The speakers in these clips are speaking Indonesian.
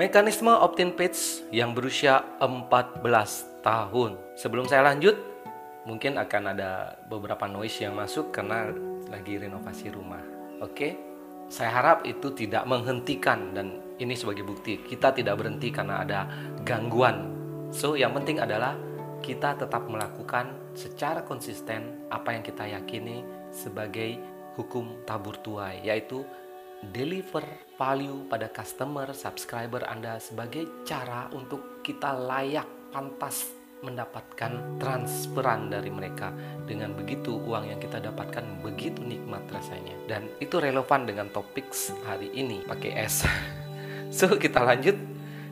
Mekanisme opt-in page yang berusia 14 tahun. Sebelum saya lanjut, mungkin akan ada beberapa noise yang masuk karena lagi renovasi rumah. Oke, saya harap itu tidak menghentikan dan ini sebagai bukti kita tidak berhenti karena ada gangguan. So, yang penting adalah kita tetap melakukan secara konsisten apa yang kita yakini sebagai hukum tabur tuai, yaitu deliver value pada customer, subscriber Anda sebagai cara untuk kita layak, pantas mendapatkan transferan dari mereka. Dengan begitu uang yang kita dapatkan begitu nikmat rasanya. Dan itu relevan dengan topik hari ini pakai S. so kita lanjut.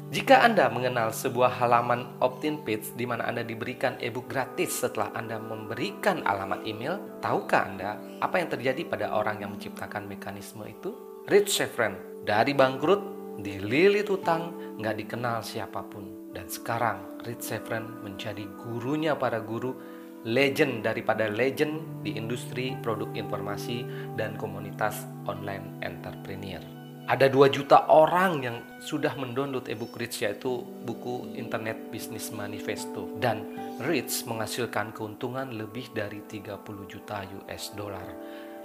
Jika Anda mengenal sebuah halaman opt-in page di mana Anda diberikan e-book gratis setelah Anda memberikan alamat email, tahukah Anda apa yang terjadi pada orang yang menciptakan mekanisme itu? Rich Shefren, dari bangkrut, dililit utang, nggak dikenal siapa pun. Dan sekarang Rich Shefren menjadi gurunya para guru, legend daripada legend di industri produk informasi dan komunitas online entrepreneur. Ada 2 juta orang yang sudah mendownload ebook Rich yaitu buku Internet Business Manifesto dan Rich menghasilkan keuntungan lebih dari 30 juta US dollar.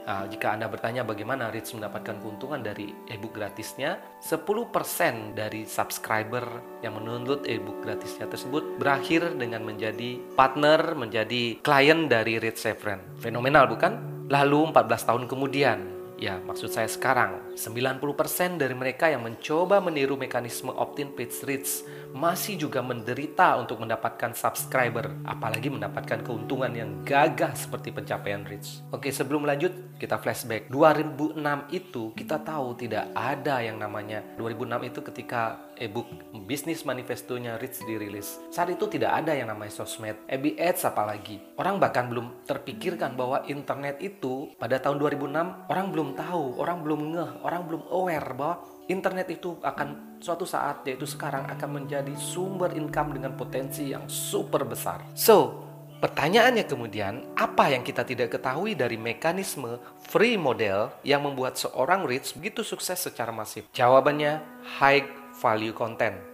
Nah, jika Anda bertanya bagaimana Rich mendapatkan keuntungan dari ebook gratisnya, 10% dari subscriber yang mendownload ebook gratisnya tersebut berakhir dengan menjadi partner, menjadi klien dari Rich Sefren. Fenomenal bukan? Lalu 14 tahun kemudian, Ya, maksud saya sekarang, 90% dari mereka yang mencoba meniru mekanisme opt-in page reach masih juga menderita untuk mendapatkan subscriber, apalagi mendapatkan keuntungan yang gagah seperti pencapaian reach. Oke, sebelum lanjut, kita flashback. 2006 itu kita tahu tidak ada yang namanya 2006 itu ketika e-book bisnis manifestonya Rich dirilis. Saat itu tidak ada yang namanya sosmed, FB Ads apalagi. Orang bahkan belum terpikirkan bahwa internet itu pada tahun 2006 orang belum tahu, orang belum ngeh, orang belum aware bahwa internet itu akan suatu saat yaitu sekarang akan menjadi sumber income dengan potensi yang super besar. So, pertanyaannya kemudian, apa yang kita tidak ketahui dari mekanisme free model yang membuat seorang rich begitu sukses secara masif? Jawabannya high value content.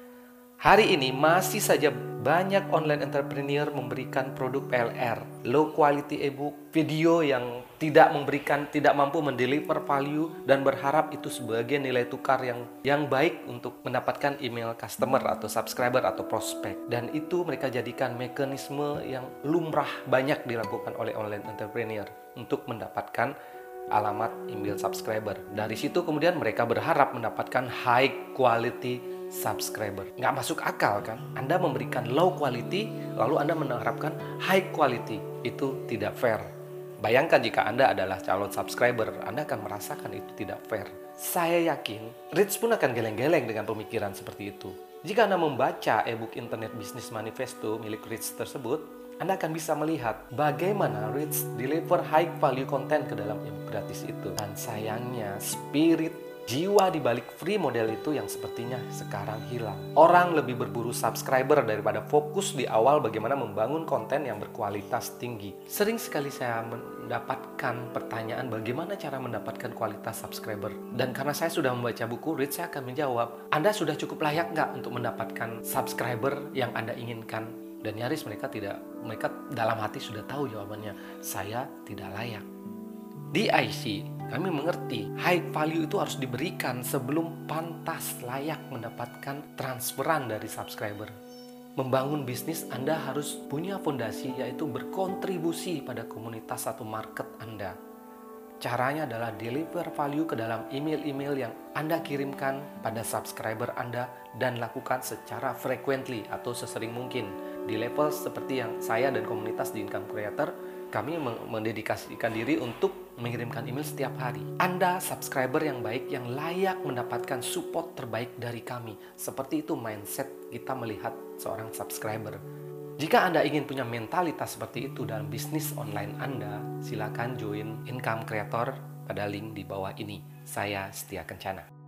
Hari ini masih saja banyak online entrepreneur memberikan produk PLR, low quality ebook, video yang tidak memberikan, tidak mampu mendeliver value dan berharap itu sebagai nilai tukar yang yang baik untuk mendapatkan email customer atau subscriber atau prospek. Dan itu mereka jadikan mekanisme yang lumrah banyak dilakukan oleh online entrepreneur untuk mendapatkan alamat email subscriber. Dari situ kemudian mereka berharap mendapatkan high quality subscriber. Nggak masuk akal kan? Anda memberikan low quality, lalu Anda mengharapkan high quality. Itu tidak fair. Bayangkan jika Anda adalah calon subscriber, Anda akan merasakan itu tidak fair. Saya yakin, Rich pun akan geleng-geleng dengan pemikiran seperti itu. Jika Anda membaca e-book Internet Business Manifesto milik Rich tersebut, anda akan bisa melihat bagaimana Rich deliver high value content ke dalam e-book gratis itu. Dan sayangnya, spirit Jiwa di balik free model itu yang sepertinya sekarang hilang. Orang lebih berburu subscriber daripada fokus di awal bagaimana membangun konten yang berkualitas tinggi. Sering sekali saya mendapatkan pertanyaan bagaimana cara mendapatkan kualitas subscriber. Dan karena saya sudah membaca buku Rich, saya akan menjawab, Anda sudah cukup layak nggak untuk mendapatkan subscriber yang Anda inginkan? Dan nyaris mereka tidak, mereka dalam hati sudah tahu jawabannya, saya tidak layak. Di IC, kami mengerti high value itu harus diberikan sebelum pantas layak mendapatkan transferan dari subscriber. Membangun bisnis Anda harus punya fondasi yaitu berkontribusi pada komunitas atau market Anda. Caranya adalah deliver value ke dalam email-email yang Anda kirimkan pada subscriber Anda dan lakukan secara frequently atau sesering mungkin. Di level seperti yang saya dan komunitas di Income Creator, kami mendedikasikan diri untuk mengirimkan email setiap hari. Anda subscriber yang baik yang layak mendapatkan support terbaik dari kami. Seperti itu mindset kita melihat seorang subscriber. Jika Anda ingin punya mentalitas seperti itu dalam bisnis online Anda, silakan join Income Creator pada link di bawah ini. Saya Setia Kencana.